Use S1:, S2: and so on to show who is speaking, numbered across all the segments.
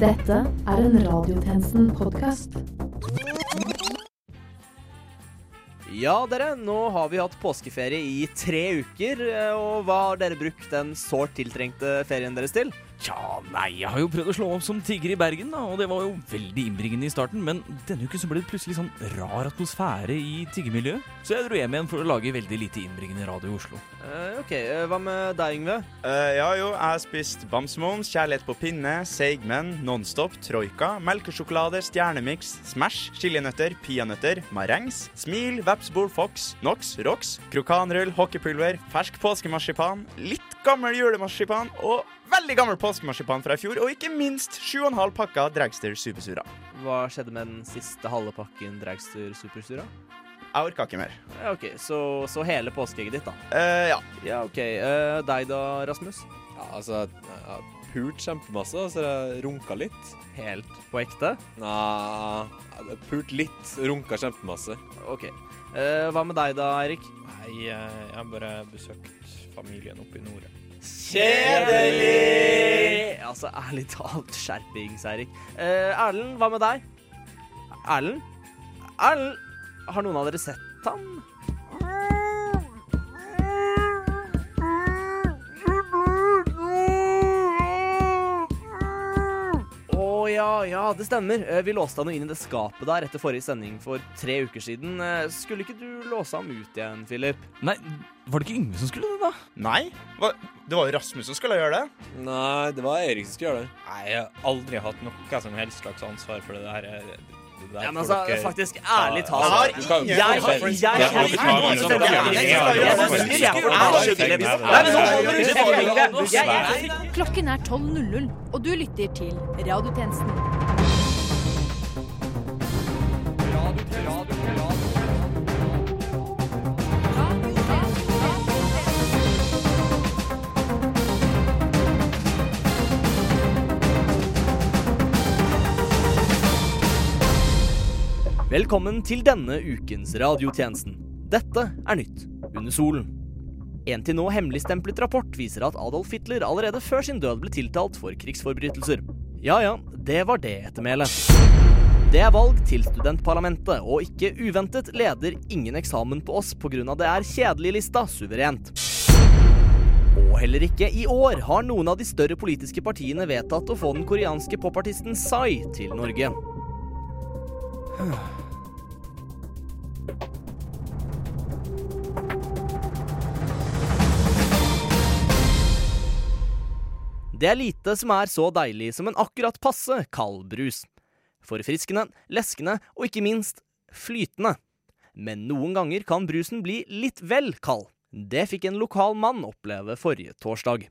S1: Dette er en Radiotjenesten-podkast.
S2: Ja, dere, nå har vi hatt påskeferie i tre uker. eh, Og hva har dere brukt den sårt tiltrengte ferien deres til?
S3: Tja, nei, jeg har jo prøvd å slå opp som tigger i Bergen, da, og det var jo veldig innbringende i starten, men denne uken så ble det plutselig sånn rar atmosfære i tiggermiljøet, så jeg dro hjem igjen for å lage veldig lite innbringende radio i Oslo.
S2: Eh, ok, eh, Hva med deg, Yngve?
S4: Eh, ja jo, jeg har spist Bamsemons, Kjærlighet på pinne, Seigmenn, Nonstop, Troika, melkesjokolade, Stjernemix, Smash, chilinøtter, peanøtter, marengs, Smil, Vepsbol, Fox, Nox, Rox, krokanrull, hockeypulver, fersk påskemarsipan, litt gammel julemarsipan og veldig gammel påskemarsipan fra i fjor, og ikke minst 7,5 pakker Dragster Supersura.
S2: Hva skjedde med den siste halve pakken Dragster Supersura?
S4: Jeg orka ikke mer.
S2: Ja, ok, så, så hele påskeegget ditt, da.
S4: Uh, ja.
S2: Ja, ok. Uh, deg da, Rasmus?
S5: Ja, altså, jeg har pult kjempemasse, så jeg runka litt.
S2: Helt på ekte?
S5: Nei, jeg har pult litt, runka kjempemasse.
S2: Ok. Uh, hva med deg da, Eirik?
S6: Nei, jeg har bare besøkt familien oppe i nord.
S2: Kjedelig! Altså, ærlig talt, skjerpings, Eirik. Eh, Erlend, hva med deg? Erlend? Erlend, har noen av dere sett han? Ja, det stemmer. Eh, Vi låste han jo inn i det skapet der etter forrige sending for tre uker siden. Eh, Skulle ikke du låse ham ut igjen, Philip?
S3: Nei, var det ikke Yngve som skulle det, da?
S4: Nei, hva? det var jo Rasmus som skulle gjøre det.
S5: Nei, det var Erik som skulle gjøre det.
S6: Nei, jeg har aldri hatt noe som helst slags ansvar for det der.
S2: Ja, men altså,
S6: dere
S2: faktisk, ærlig
S6: ta-
S2: talt
S4: Jeg er
S5: Du kan-
S4: ingen
S2: Jeg har
S4: ansvar.
S2: jeg
S5: Det
S2: Velkommen til denne ukens radiotjenesten. Dette er nytt under solen. En til nå hemmeligstemplet rapport viser at Adolf Hitler allerede før sin død ble tiltalt for krigsforbrytelser. Ja ja, det var det ettermælet. Det er valg til studentparlamentet, og ikke uventet leder ingen eksamen på oss pga. det er kjedelig-lista suverent. Og heller ikke i år har noen av de større politiske partiene vedtatt å få den koreanske popartisten Psy til Norge. Det er lite som er så deilig som en akkurat passe kald brus. Forfriskende, leskende og ikke minst flytende. Men noen ganger kan brusen bli litt vel kald. Det fikk en lokal mann oppleve forrige torsdag.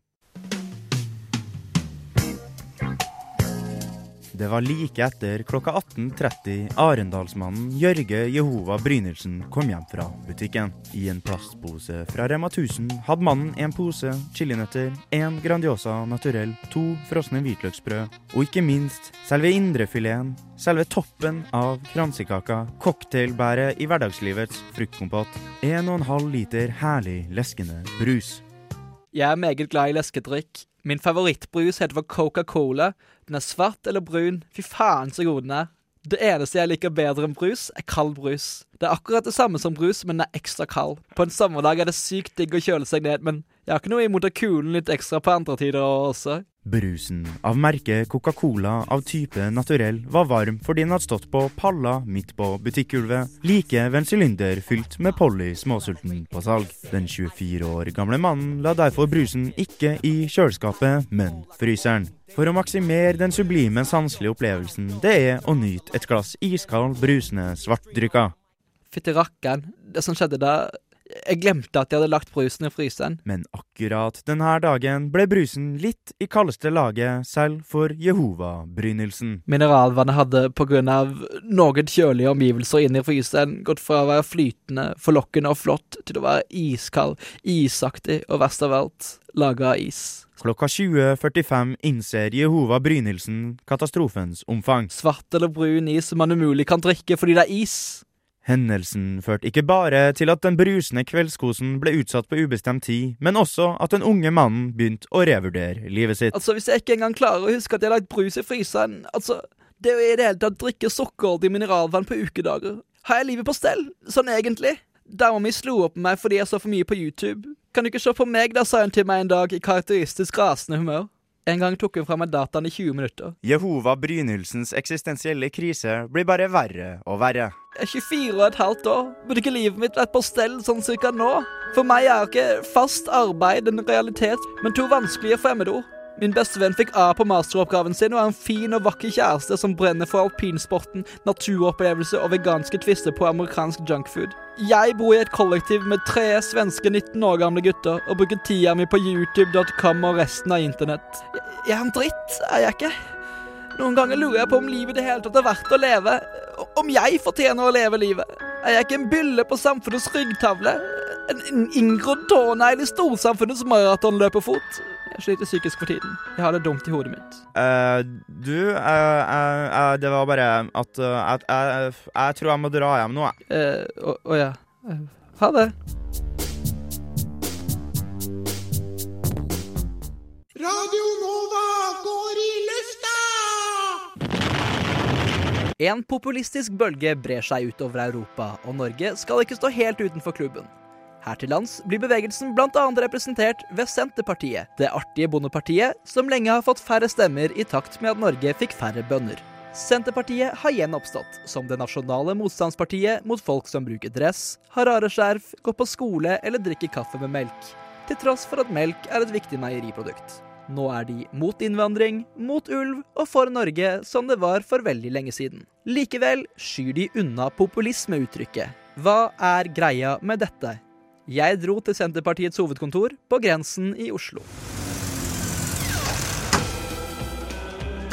S4: Det var like etter klokka 18.30 Arendalsmannen Jørge Jehova Brynildsen kom hjem fra butikken. I en plastpose fra Rema 1000 hadde mannen en pose chilinøtter, en Grandiosa naturell, to frosne hvitløksbrød og ikke minst selve indrefileten, selve toppen av kransekaka, cocktailbæret i hverdagslivets fruktkompott, en og en halv liter herlig leskende brus.
S7: Jeg er meget glad i leskedrikk. Min favorittbrus heter for Coca-Cola. Den er svart eller brun. Fy faen så god den er. Det eneste jeg liker bedre enn brus, er kald brus. Det er akkurat det samme som brus, men den er ekstra kald. På en sommerdag er det sykt digg å kjøle seg ned, men jeg har ikke noe imot å kule den litt ekstra på andre tider også.
S4: Brusen av merket Coca-Cola av type naturell var varm fordi den hadde stått på palla midt på butikkgulvet, like ved en sylinder fylt med Polly småsulten på salg. Den 24 år gamle mannen la derfor brusen ikke i kjøleskapet, men fryseren. For å maksimere den sublime sanselige opplevelsen det er å nyte et glass iskald, brusende svartdrikka.
S7: Fytti rakkeren. Det som skjedde da Jeg glemte at jeg hadde lagt brusen i fryseren.
S4: Men akkurat denne dagen ble brusen litt i kaldeste laget selv for Jehova-brynelsen.
S7: Mineralvannet hadde på grunn av noen kjølige omgivelser inne i fryseren gått fra å være flytende, forlokkende og flott til å være iskald, isaktig og verst av alt laga av is.
S4: Klokka 20.45 innser Jehova Brynildsen katastrofens omfang.
S7: Svart eller brun is som man umulig kan drikke fordi det er is.
S4: Hendelsen førte ikke bare til at den brusende kveldskosen ble utsatt på ubestemt tid, men også at den unge mannen begynte å revurdere livet sitt.
S7: Altså, hvis jeg ikke engang klarer å huske at jeg har lagt brus i fryseren Altså, det å i det hele tatt drikke sukkerholdig mineralvann på ukedager Har jeg livet på stell? Sånn egentlig? Dama mi slo opp med meg fordi jeg så for mye på YouTube. Kan du ikke se på meg, da, sa hun til meg en dag i karakteristisk rasende humør. En gang tok hun fra meg dataen i 20 minutter.
S4: Jehova Brynildsens eksistensielle krise blir bare verre og verre.
S7: Jeg er 24 og et halvt år. Burde ikke livet mitt vært på stell sånn cirka nå? For meg er ikke fast arbeid en realitet, men to vanskelige fremmedord. Min bestevenn fikk A på masteroppgaven sin og er en fin og vakker kjæreste som brenner for alpinsporten, naturopplevelse og veganske tvister på amerikansk junkfood. Jeg bor i et kollektiv med tre svenske 19 år gamle gutter og bruker tida mi på youtube.com og resten av internett. Jeg, er en dritt, er jeg ikke? Noen ganger lurer jeg på om livet i det hele tatt er verdt å leve. Om jeg fortjener å leve livet. Er jeg ikke en bylle på samfunnets ryggtavle? En inngrodd tånegl i storsamfunnets maratonløperfot? Jeg sliter psykisk for tiden. Jeg har det dumt i hodet mitt.
S4: Uh, du, uh, uh, det var bare at jeg, tror jeg må dra hjem nå, jeg.
S7: Eh, Å ja. Ha det.
S8: Radio Nova går i lufta!
S7: En populistisk bølge brer seg utover Europa, og Norge skal ikke stå helt utenfor klubben. Her til lands blir bevegelsen bl.a. representert ved Senterpartiet, det artige bondepartiet som lenge har fått færre stemmer i takt med at Norge fikk færre bønder. Senterpartiet har igjen oppstått som det nasjonale motstandspartiet mot folk som bruker dress, har rare skjerf, går på skole eller drikker kaffe med melk, til tross for at melk er et viktig meieriprodukt. Nå er de mot innvandring, mot ulv og for Norge som det var for veldig lenge siden. Likevel skyr de unna populismeuttrykket. Hva er greia med dette? Jeg dro til Senterpartiets hovedkontor på grensen i Oslo.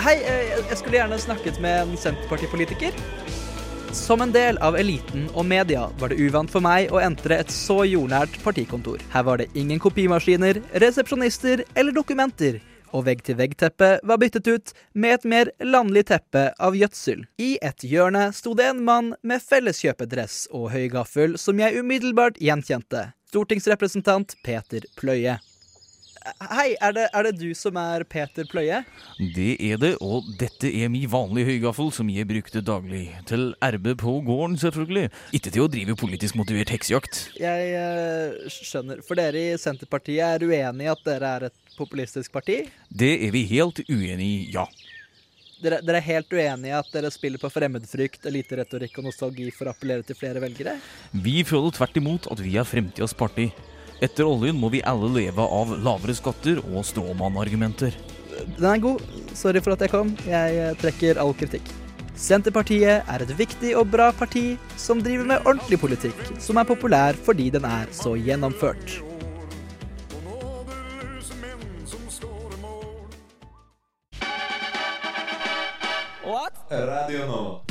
S7: Hei, eh, jeg skulle gjerne snakket med en Senterpartipolitiker. Som en del av eliten og media var det uvant for meg å entre et så jordnært partikontor. Her var det ingen kopimaskiner, resepsjonister eller dokumenter. Og vegg-til-vegg-teppet var byttet ut med et mer landlig teppe av gjødsel. I et hjørne sto det en mann med felleskjøpedress og høy gaffel som jeg umiddelbart gjenkjente. Stortingsrepresentant Peter Pløye. Hei, er det, er det du som er Peter Pløye?
S3: Det er det, og dette er min vanlige høygaffel som jeg brukte daglig. Til arbeid på gården, selvfølgelig. Ikke til å drive politisk motivert heksejakt.
S7: Jeg uh, skjønner. For dere i Senterpartiet er uenig i at dere er et populistisk parti?
S3: Det er vi helt uenig i, ja.
S7: Dere, dere er helt uenige i at dere spiller på fremmedfrykt, eliteretorikk og nostalgi for å appellere til flere velgere?
S3: Vi føler tvert imot at vi er fremtidas parti. Etter oljen må vi alle leve av lavere skatter og stråmannargumenter.
S7: Den er god. Sorry for at jeg kom. Jeg eh, trekker all kritikk. Senterpartiet er et viktig og bra parti som driver med ordentlig politikk, som er populær fordi den er så gjennomført.
S5: Radio.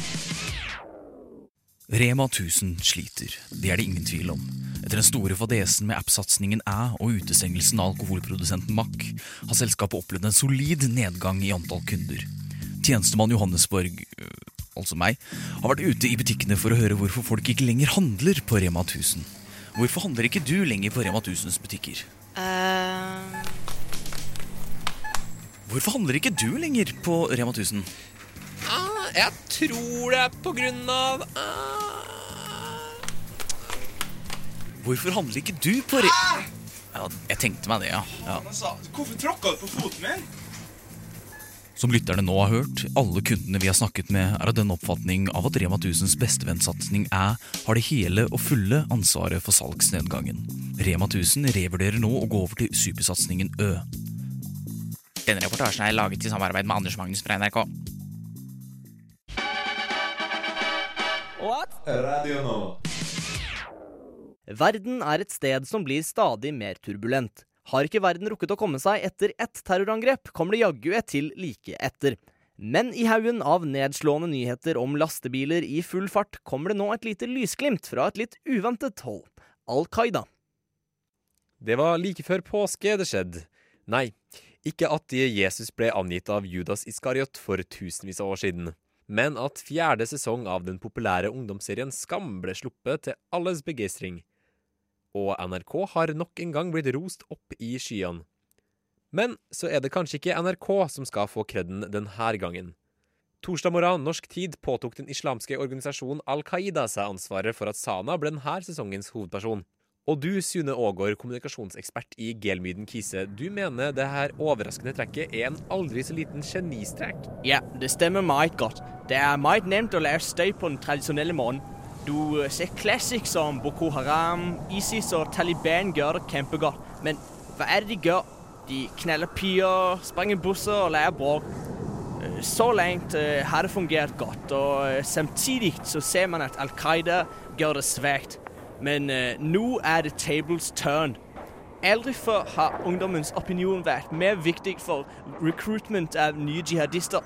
S3: Rema 1000 sliter, det er det ingen tvil om. Etter den store fadesen med app-satsingen Æ og utestengelsen av alkoholprodusenten Mack, har selskapet opplevd en solid nedgang i antall kunder. Tjenestemann Johannesborg, øh, altså meg, har vært ute i butikkene for å høre hvorfor folk ikke lenger handler på Rema 1000. Hvorfor handler ikke du lenger på Rema 1000s butikker? Hvorfor handler ikke du lenger på Rema 1000?
S5: Uh, jeg tror det er på grunn av ah.
S3: Hvorfor handler ikke du på Re... Ja, jeg tenkte meg det, ja. ja.
S8: Hvorfor tråkka du på foten min?
S3: Som lytterne nå har hørt, alle kundene vi har snakket med, er av den oppfatning av at Rema 1000s bestevennsatsing Æ har det hele og fulle ansvaret for salgsnedgangen. Rema 1000 revurderer nå å gå over til supersatsingen Ø. Denne reportasjen er laget i samarbeid med Anders Magnus fra NRK. What?
S5: Radio Nova.
S2: Verden er et sted som blir stadig mer turbulent. Har ikke verden rukket å komme seg etter ett terrorangrep, kommer det jaggu et til like etter. Men i haugen av nedslående nyheter om lastebiler i full fart kommer det nå et lite lysglimt fra et litt uventet hold. Al Qaida.
S5: Det var like før påske det skjedde. Nei, ikke at Jesus ble angitt av Judas Iskariot for tusenvis av år siden. men at fjerde sesong av den populære ungdomsserien Skam ble sluppet til alles begeistring. Og NRK har nok en gang blitt rost opp i skyene. Men så er det kanskje ikke NRK som skal få kreden denne gangen. Torsdag morgen norsk tid påtok den islamske organisasjonen Al Qaida seg ansvaret for at Sana ble denne sesongens hovedperson. Og du, Sune Aagaard, kommunikasjonsekspert i Gelmyden Kise, du mener det her overraskende trekket er en aldri så liten genistrek?
S2: Ja, det stemmer meget godt. Det er meget nevnt å lære støy på den tradisjonelle måten. Du ser classics som Boko Haram, ISIS og Taliban gjør det kjempegodt. Men hva er det de gjør? De kneller piger, sprenger busser og lærer bråk. Øh, Så langt øh, har det fungert godt, og øh, samtidig så ser man at Al Qaida gjør det svakt. Men nå er det tables turn. Aldri før har ungdommens opinion vært mer viktig for recruitment av nye jihadister.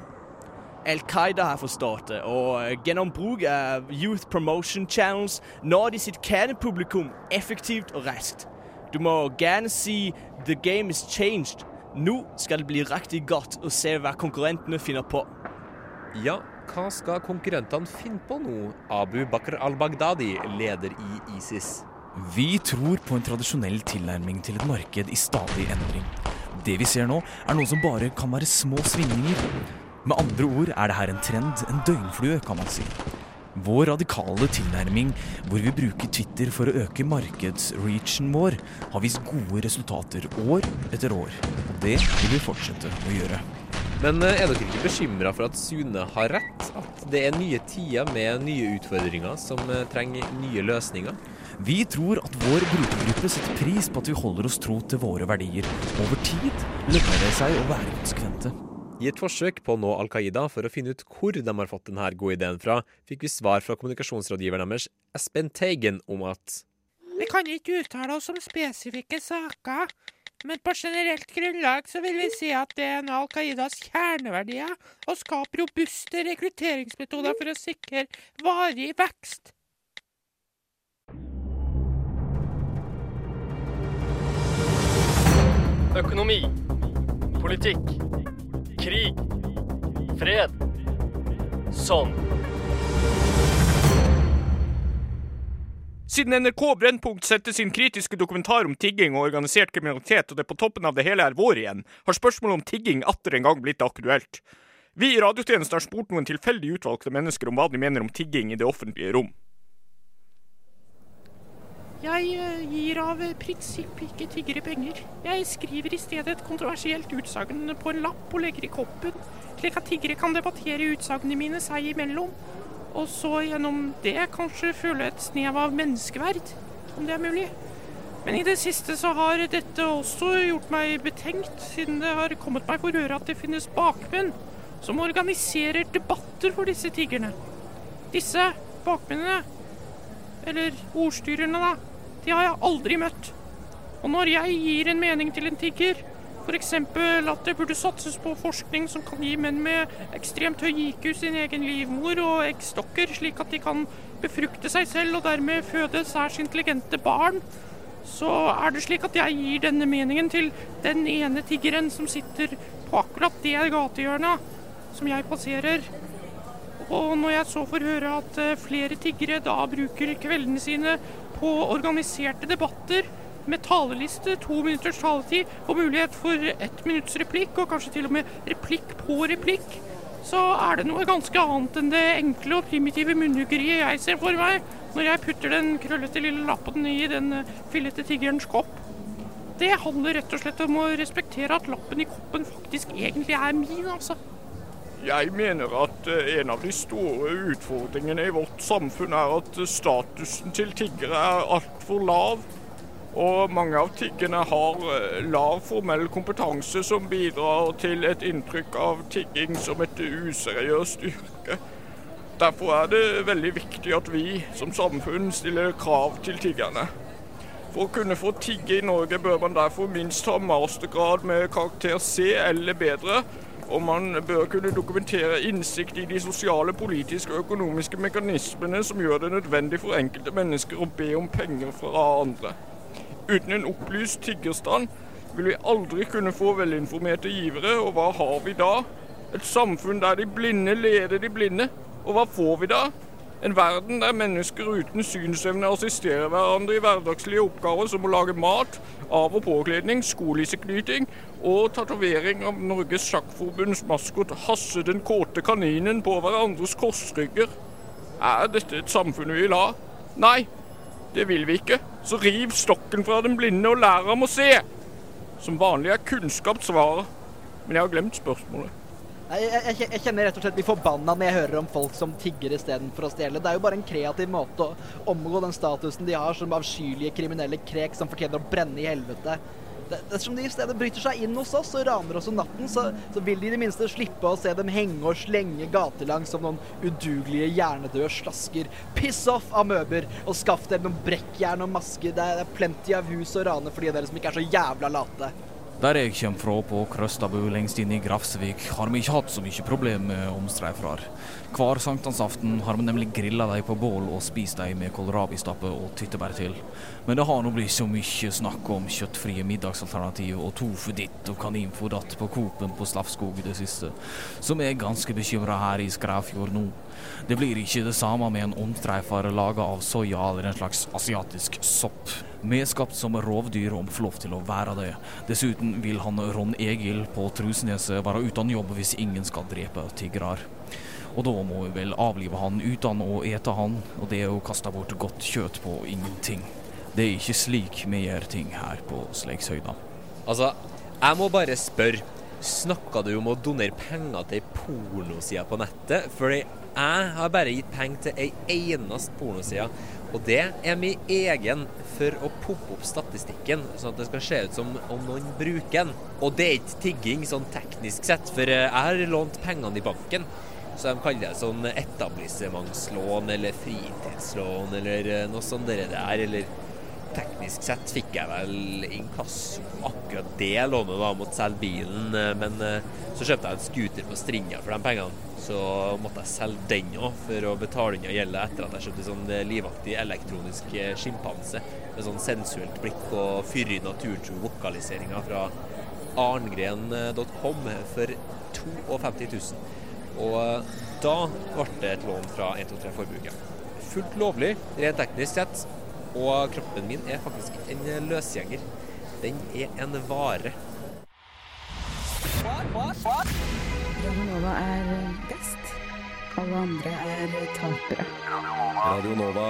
S2: Al Qaida har forstått det, og øh, gjennom bruk av youth promotion channels når de sitt kjernepublikum effektivt og raskt. Du må gjerne si 'the game is changed'. Nå skal det bli riktig godt å se hva konkurrentene finner på.
S5: Ja, hva skal konkurrentene finne på nå? Abu Bakr al-Baghdadi, leder i ISIS.
S3: Vi tror på en tradisjonell tilnærming til et marked i stadig endring. Det vi ser nå, er noe som bare kan være små svingninger. Med andre ord er det her en trend, en døgnflue, kan man si. Vår radikale tilnærming, hvor vi bruker Twitter for å øke markedsreachen vår, har vist gode resultater år etter år. Og det vil vi fortsette å gjøre.
S5: Men eh, er dere ikke bekymra for at Sune har rett? At det er nye tider med nye utfordringer som eh, trenger nye løsninger?
S3: Vi tror at vår brukergruppe setter pris på at vi holder oss tro til våre verdier. Over tid lønner det seg å være konsekvente.
S5: I et forsøk på å nå Al Qaida for å finne ut hvor de har fått denne gode ideen fra, fikk vi svar fra kommunikasjonsrådgiveren deres, Espen Teigen, om at
S8: Vi kan ikke uttale oss om spesifikke saker, men på generelt grunnlag så vil vi si at det er en av Al Qaidas kjerneverdier å skape robuste rekrutteringsmetoder for å sikre varig vekst.
S9: Økonomi. Politikk. Krig. Fred. Sånn.
S10: Siden NRK Brennpunkt setter sin kritiske dokumentar om tigging og organisert kriminalitet, og det på toppen av det hele er vår igjen, har spørsmålet om tigging atter en gang blitt aktuelt. Vi i radiotjenesten har spurt noen tilfeldig utvalgte mennesker om hva de mener om tigging i det offentlige rom.
S8: Jeg eh, gir av prinsipp ikke tiggere penger. Jeg skriver i stedet et kontroversielt utsagn på en lapp og legger i koppen, slik at tiggere kan debattere utsagnene mine seg imellom. Og så gjennom det kanskje føle et snev av menneskeverd, om det er mulig. Men i det siste så har dette også gjort meg betenkt, siden det har kommet meg for øre at det finnes bakmenn som organiserer debatter for disse tiggerne. Disse bakmennene, eller ordstyrerne da, de har jeg aldri møtt. Og når jeg gir en mening til en tigger, f.eks. at det burde satses på forskning som kan gi menn med ekstremt høy IQ sin egen livmor og eggstokker, slik at de kan befrukte seg selv og dermed føde særs intelligente barn, så er det slik at jeg gir denne meningen til den ene tiggeren som sitter på akkurat det gatehjørnet som jeg passerer. Og når jeg så får høre at eh, flere tiggere da bruker kveldene sine på organiserte debatter med taleliste, to minutters taletid og mulighet for ett minutts replikk, og kanskje til og med replikk på replikk, så er det noe ganske annet enn det enkle og primitive munnhuggeriet jeg ser for meg når jeg putter den krøllete lille lappen i den eh, fillete tiggerens kopp. Det handler rett og slett om å respektere at lappen i koppen faktisk egentlig er min, altså.
S10: Jeg mener at eh, en av de store utfordringene i vårt samfunn er at statusen til tiggere er altfor lav. Og mange av tiggerne har eh, lav formell kompetanse som bidrar til et inntrykk av tigging som et useriøst yrke. Derfor er det veldig viktig at vi som samfunn stiller krav til tiggerne. For å kunne få tigge i Norge bør man derfor minst ha mastergrad med karakter C eller bedre, og man bør kunne dokumentere innsikt i de sosiale, politiske og økonomiske mekanismene som gjør det nødvendig for enkelte mennesker å be om penger fra andre. Uten en opplyst tiggerstand vil vi aldri kunne få velinformerte givere, og hva har vi da? Et samfunn der de blinde leder de blinde. Og hva får vi da? En verden der mennesker uten synsevne assisterer hverandre i hverdagslige oppgaver som å lage mat, av- og påkledning, skolisseknyting og tatovering av Norges Sjakkforbunds maskot Hasse den kåte kaninen på hverandres korsrygger. Er dette et samfunn vi vil ha? Nei, det vil vi ikke. Så riv stokken fra den blinde og lær ham å se. Som vanlig er kunnskap svaret. Men jeg har glemt spørsmålet.
S7: Nei, jeg, jeg, kjenner rett og slett blir forbanna når jeg hører om folk som tigger istedenfor å stjele. Det er jo bare en kreativ måte å omgå den statusen de har som avskyelige kriminelle krek som fortjener å brenne i helvete. Det, Dersom de i stedet bryter seg inn hos oss og raner oss om natten, så, så vil de i det minste slippe å se dem henge og slenge gatelangs som noen udugelige hjernedøde slasker. Piss off, amøber, og skaff dem noen brekkjern og masker. Det er, det er plenty av hus å rane for de av dere som ikke er så jævla late.
S3: Der jeg kommer fra, på Krøstabu lengst inn i Grafsvik, har vi ikke hatt så mye problem med omstreifere. Hver sankthansaften har vi nemlig grilla dem på bål og spist dem med kålrabistappe og tyttebær til. Men det har nå blitt så mye snakk om kjøttfrie middagsalternativ og tofu ditt og kaninfôr datt på Coop-en på Slafskog i det siste, som er ganske bekymra her i Skræfjord nå. Det blir ikke det samme med en omstreifer laga av soya eller en slags asiatisk sopp. Vi er skapt som rovdyr og må få lov til å være det. Dessuten vil han Ron Egil på Trusneset være uten jobb hvis ingen skal drepe tigrer. Og da må vi vel avlive han uten å ete han, og det er å kaste bort godt kjøtt på ingenting. Det er ikke slik vi gjør ting her på Sleikshøyda.
S5: Altså, jeg må bare spørre. Snakka du om å donere penger til ei pornoside på nettet? Fordi jeg har bare gitt penger til ei eneste pornoside. Og det er min egen for å poppe opp statistikken, sånn at det skal se ut som om noen bruker den. Og det er ikke tigging sånn teknisk sett, for eh, jeg har lånt pengene i banken. Så de kaller det sånn etablissementslån eller fritidslån eller eh, noe sånt der. Eller teknisk sett fikk jeg vel inkasso på akkurat det lånet da, mot selge bilen. eh, Men eh, så kjøpte jeg en scooter på Stringa for de pengene. Så måtte jeg selge den òg for å betale unna gjelda etter at jeg kjøpte sånn eh, livaktig elektronisk sjimpanse med sånn sensuelt blikk og fyrig naturtro vokaliseringer fra arngren.com for 52 000. Og da ble det et lån fra 123 Forbruket. Fullt lovlig, rent teknisk sett. Og kroppen min er faktisk en løsgjenger. Den er en vare.
S11: Radionova er best. Alle andre er tapere.
S12: Radionova.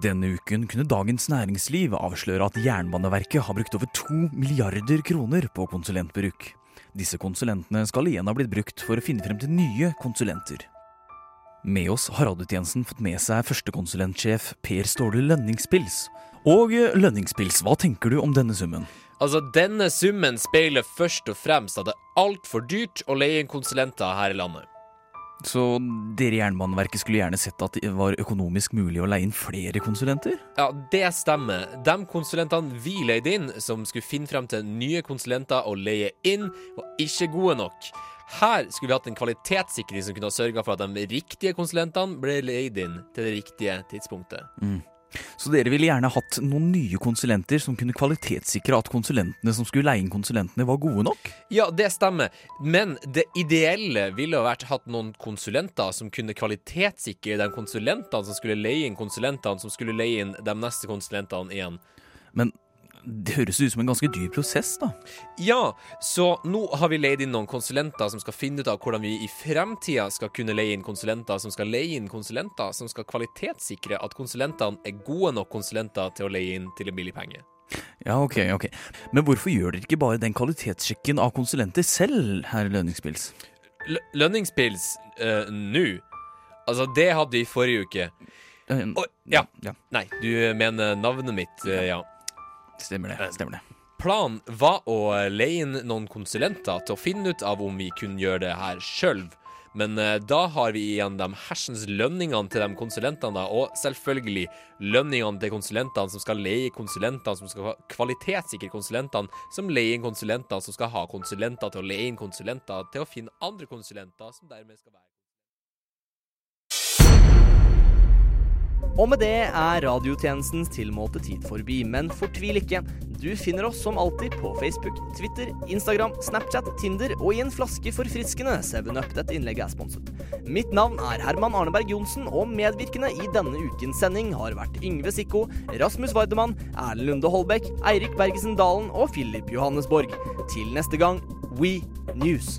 S3: Denne uken kunne Dagens Næringsliv avsløre at Jernbaneverket har brukt over to milliarder kroner på konsulentbruk. Disse konsulentene skal igjen ha blitt brukt for å finne frem til nye konsulenter. Med oss har radiotjenesten fått med seg førstekonsulentsjef Per Ståle Lønningspils. Og eh, Lønningspils, hva tenker du om denne summen?
S5: Altså, denne summen speiler først og fremst at det er altfor dyrt å leie inn konsulenter her i landet.
S3: Så dere i Jernbaneverket skulle gjerne sett at det var økonomisk mulig å leie inn flere konsulenter?
S5: Ja, det stemmer. De konsulentene vi leide inn, som skulle finne frem til nye konsulenter å leie inn, var ikke gode nok. Her skulle vi hatt en kvalitetssikring som kunne ha sørga for at de riktige konsulentene ble leid inn til det riktige tidspunktet.
S3: Mm. Så dere ville gjerne hatt noen nye konsulenter som kunne kvalitetssikre at konsulentene som skulle leie inn konsulentene, var gode nok?
S5: Ja, det stemmer, men det ideelle ville vært hatt noen konsulenter som kunne kvalitetssikre de konsulentene som skulle leie inn konsulentene som skulle leie inn de neste konsulentene igjen.
S3: Men det høres ut som en ganske dyr prosess, da.
S5: Ja, så nå har vi leid inn noen konsulenter som skal finne ut av hvordan vi i fremtida skal kunne leie inn konsulenter som skal leie inn konsulenter som skal kvalitetssikre at konsulentene er gode nok konsulenter til å leie inn til en billig penge.
S3: Ja, ok, ok. Men hvorfor gjør dere ikke bare den kvalitetssjekken av konsulenter selv, herr Lønningspils?
S5: L lønningspils uh, nå? Altså, det hadde vi i forrige uke.
S3: Uh,
S5: oh, ja. ja. Nei, du mener navnet mitt, uh, ja.
S3: Stemmer det. stemmer det.
S5: Planen var å leie inn noen konsulenter til å finne ut av om vi kunne gjøre det her sjøl. Men uh, da har vi igjen de hersens lønningene til de konsulentene, og selvfølgelig lønningene til konsulentene som skal leie konsulentene, som skal kvalitetssikre konsulentene, som leier inn konsulenter, som skal ha konsulenter til å leie inn konsulenter, til å finne andre konsulenter, som dermed skal være
S2: Og med det er radiotjenestens tilmålte tid forbi, men fortvil ikke. Du finner oss som alltid på Facebook, Twitter, Instagram, Snapchat, Tinder og i en flaske forfriskende 7up. Dette innlegget er sponset. Mitt navn er Herman Arneberg Johnsen, og medvirkende i denne ukens sending har vært Yngve Sikko, Rasmus Vardemann, Erlend Lunde Holbæk, Eirik Bergesen Dalen og Philip Johannesborg. Til neste gang, We News.